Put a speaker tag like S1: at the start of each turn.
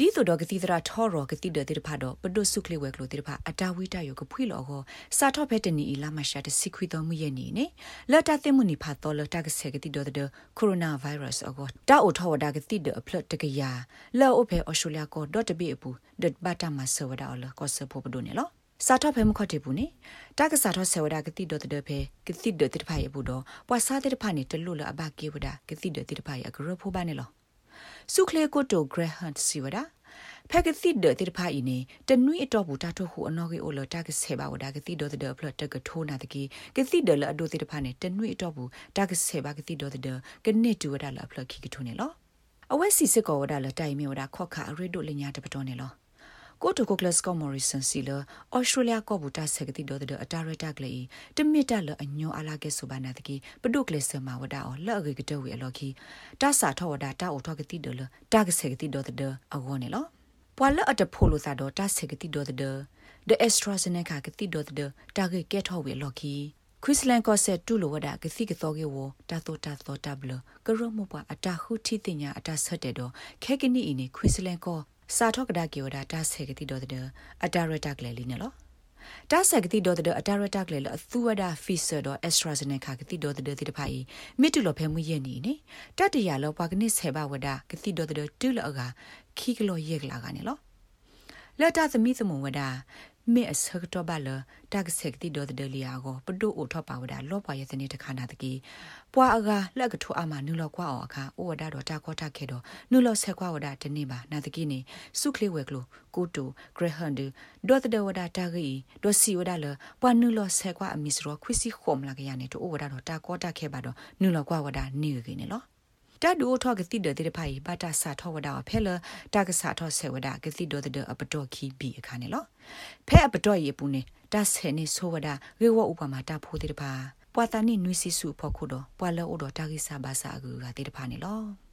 S1: ဒီဆိုတော့ကတိတရာထောရောကတိတဲ့တိဖာတော့ပဒုစုကလေးဝဲကလို့တိဖာအတာဝိတယောကဖွေလောကိုစာထော့ဖဲတနီအီလာမရှာတစီခွီတော်မူရဲ့နေနေလက်တာသိမှုနိဖာတော်လတာကဆေကတိတော့တဲ့ကိုရိုနာဗိုင်းရပ်စ်အကောတာအိုထောဝဒါကတိတဲ့အဖလတ်တကရလောအိုဖဲအော်စတြေးလျကိုဒေါ်တဘီအပူဒတ်ဘတာမဆဝဒါအလကောဆဖို့ပဒုနေလောစာတော့ဖဲမခေါ်တဘူးနေတကစားတော့ဆေဝဒါကတိတော့တဲ့ဖဲကတိတဲ့တိဖာရဲ့ဘူးတော့ပွာစားတဲ့ဖာနေတလို့လအဘကေဝဒါကတိတဲ့တိဖာရဲ့အကရဖို့ပါနေလော စုခလေကိုတိုဂရဟန်စီဝဒဖက်ကတိဒတိဖာအင်းနေတနွိအတော့ဘူးတာထုတ်ခုအနော်ကေအိုလတာကဆေဘာဝဒါကတိဒတဒဖလတ်တကထိုးနာတကီကတိဒလအဒိုတိဖာနေတနွိအတော့ဘူးတာကဆေဘာကတိဒတဒကနေတူဝဒါလဖလတ်ခိကထိုးနေလောအဝက်စီစစ်ကောဝဒါလတိုင်မြေဝဒါခော့ခါအရီဒိုလညာတပတော်နေလော ကိုတိုကိုကလစ်ကောမော်ရီဆန်စီလာအော်စတြေးလျကောဘူတာဆက်ကတိဒေါ်တဲ့အတာရတာကလေးတမစ်တလအညောအလာကဲဆိုပါနာတကီပဒုကလစ်ဆမဝဒါအော်လော့ဂေကတဝေအလော်ခီတာစာထောဝဒါတာအိုထောကတိဒေါ်လတာကဆက်ကတိဒေါ်တဲ့အဝေါ်နေလောပွာလအတဖိုလိုသာတော့တာဆက်ကတိဒေါ်တဲ့ the AstraZeneca ကတိဒေါ်တဲ့တာကေကဲထောဝေလော်ခီခွစ်လန်ကောဆက်တူလိုဝဒကစီကသောကေဝတာတိုတာသောတာဘလကရမပွားအတာဟုတီတင်ညာအတာဆက်တဲ့တော့ခဲကနီအင်းခွစ်လန်ကော စာထောက်ကဒါကီဝဒါတာဆေကတိဒေါ်တဲ့အတာရတာကလေးလီနော်တာဆက်ကတိဒေါ်တဲ့အတာရတာကလေးလအသူဝဒါဖီဆာဒေါ်အက်စထရာဇနေကာကတိဒေါ်တဲ့တိတဖိုင်မိတူလဖဲမှုရဲ့နီနေတတရလောပါကနစ်ဆေဘဝဒါကတိဒေါ်တဲ့တူလောကခီကလောယက်ကလာကနေလောလက်တာသမီးသမုံဝဒါ မေအစကတော့ဘာလတက်ဆက်တီဒေါ်ဒလီယာကိုပဒုအိုထောက်ပါဝဒါလောပွားရဲ့စနေတခါနာတကီပွာအကလက်ကထူအမနုလောကွာအောအခါအိုဝဒါတော့တာခေါ်တာခဲတော့နုလောဆက်ကွာဝဒါတနေပါနာတကီနေစုခလေးဝဲကလိုကိုတိုဂရဟန်ဒဒေါ်ဒဝဒါတာဂီဒေါ်စီဝဒါလပွာနုလောဆက်ကွာအမီစရောခွစီခုံလာကရနေတော့အိုဝဒါတော့တာခေါ်တာခဲပါတော့နုလောကွာဝဒါနေကိနေလော တဒူထောကတိဒတဲ့ဖိုင်ဘာတာစာထောဝဒါဖဲလတာကစာထောဆေဝဒါကတိဒတဲ့အပတော်ခီဘီအခါနေလောဖဲအပတော်ရေပူနေတဆဲနေဆိုဝဒါရေဝဥပမာတာဖိုးတဲ့ပါပွာတာနိနွီစီစုဖို့ခုတော့ပွာလောအိုတော့တာကိစာဘာစာအကူကတဲ့ဖာနေလော